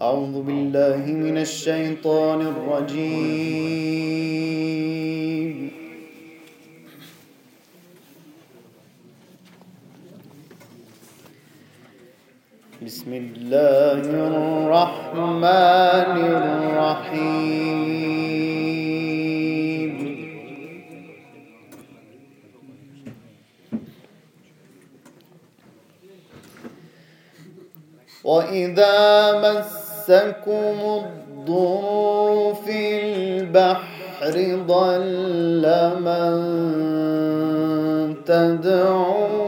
أعوذ بالله من الشيطان الرجيم. بسم الله الرحمن الرحيم. وإذا مسكم الضر في البحر ضل من تدعون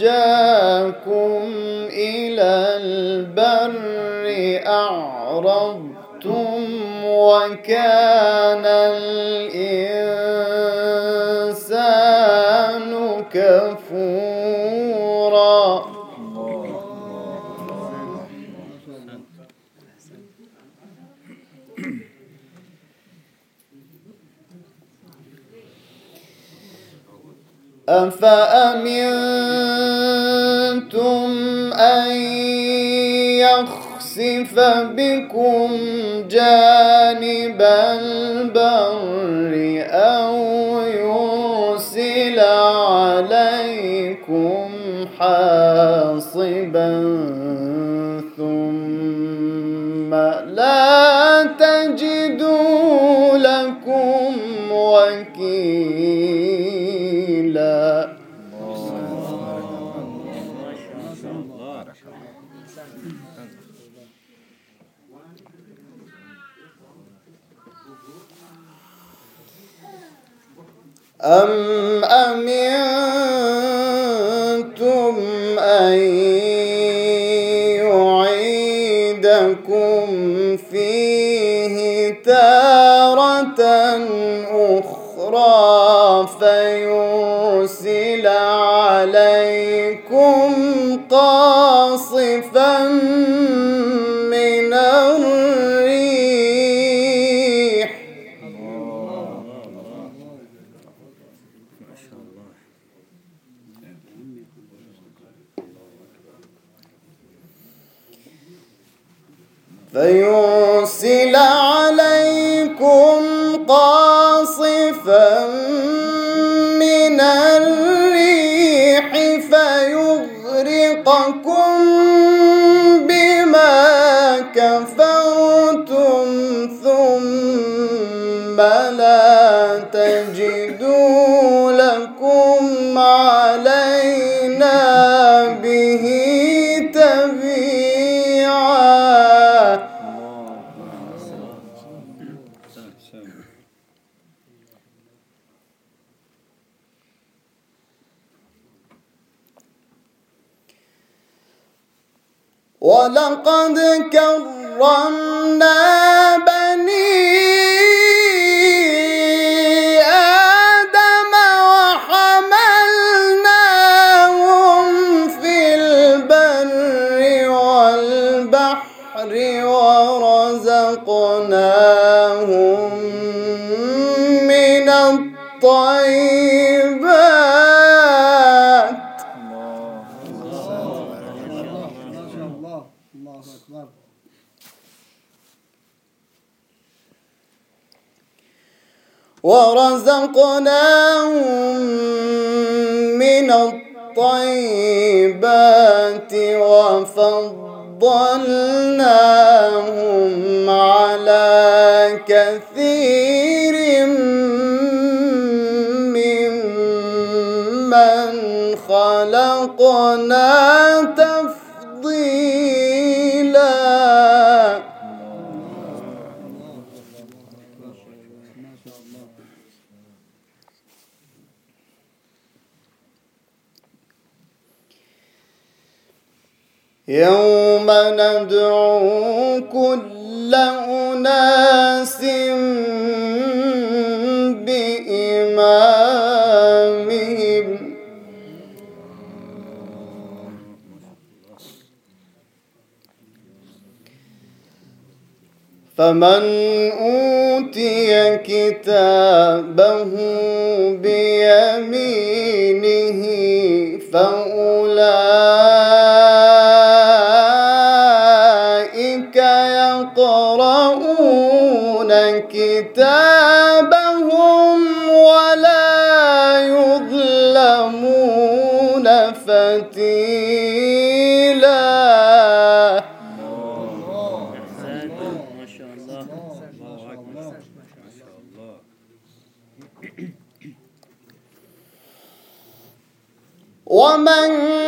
نجاكم إلى البر أعرضتم وكان الإنسان كفورا. أفأمنتم أن يخسف بكم جانب البر أو يرسل عليكم حاصبا ثم لا تجدوا أم أمنتم أن يعيدكم فيه تارة أخرى فيرسل فيرسل عليكم قاصفا من الريح فيغرقكم ولقد كرمنا بني آدم وحملناهم في البر والبحر ورزقناهم من الطيبات ورزقناهم من الطيبات وفضلناهم على كثير ممن خلقنا. يوم ندعو كل أناس بإمامهم. فمن أوتي كتابه بيمين فتيلا ما شاء الله ومن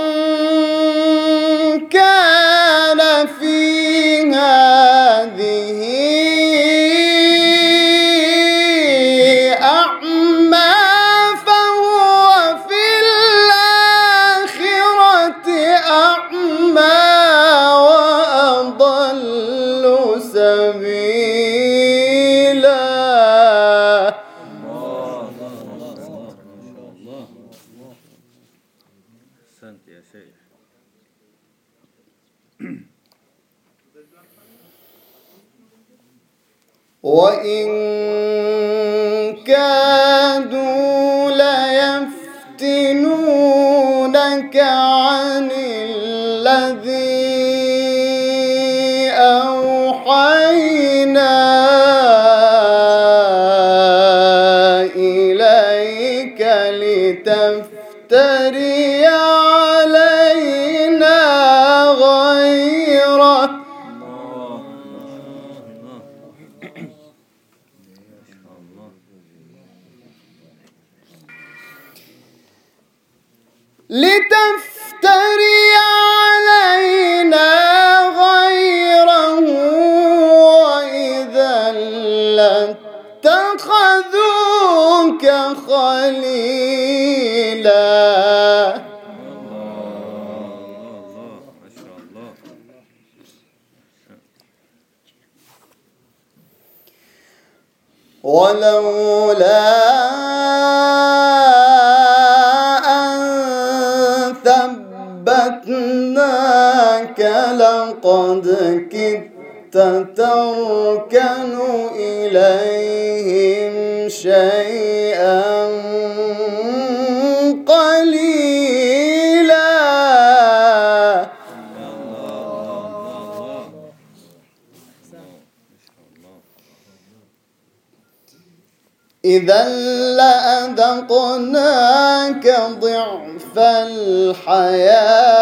وإن كادوا لتفتري علينا غيره وإذا لاتخذوك خليلا. ولولا لقد كدت تركن إليهم شيئا قليلا؟ إذا لأذقناك ضعف الحياة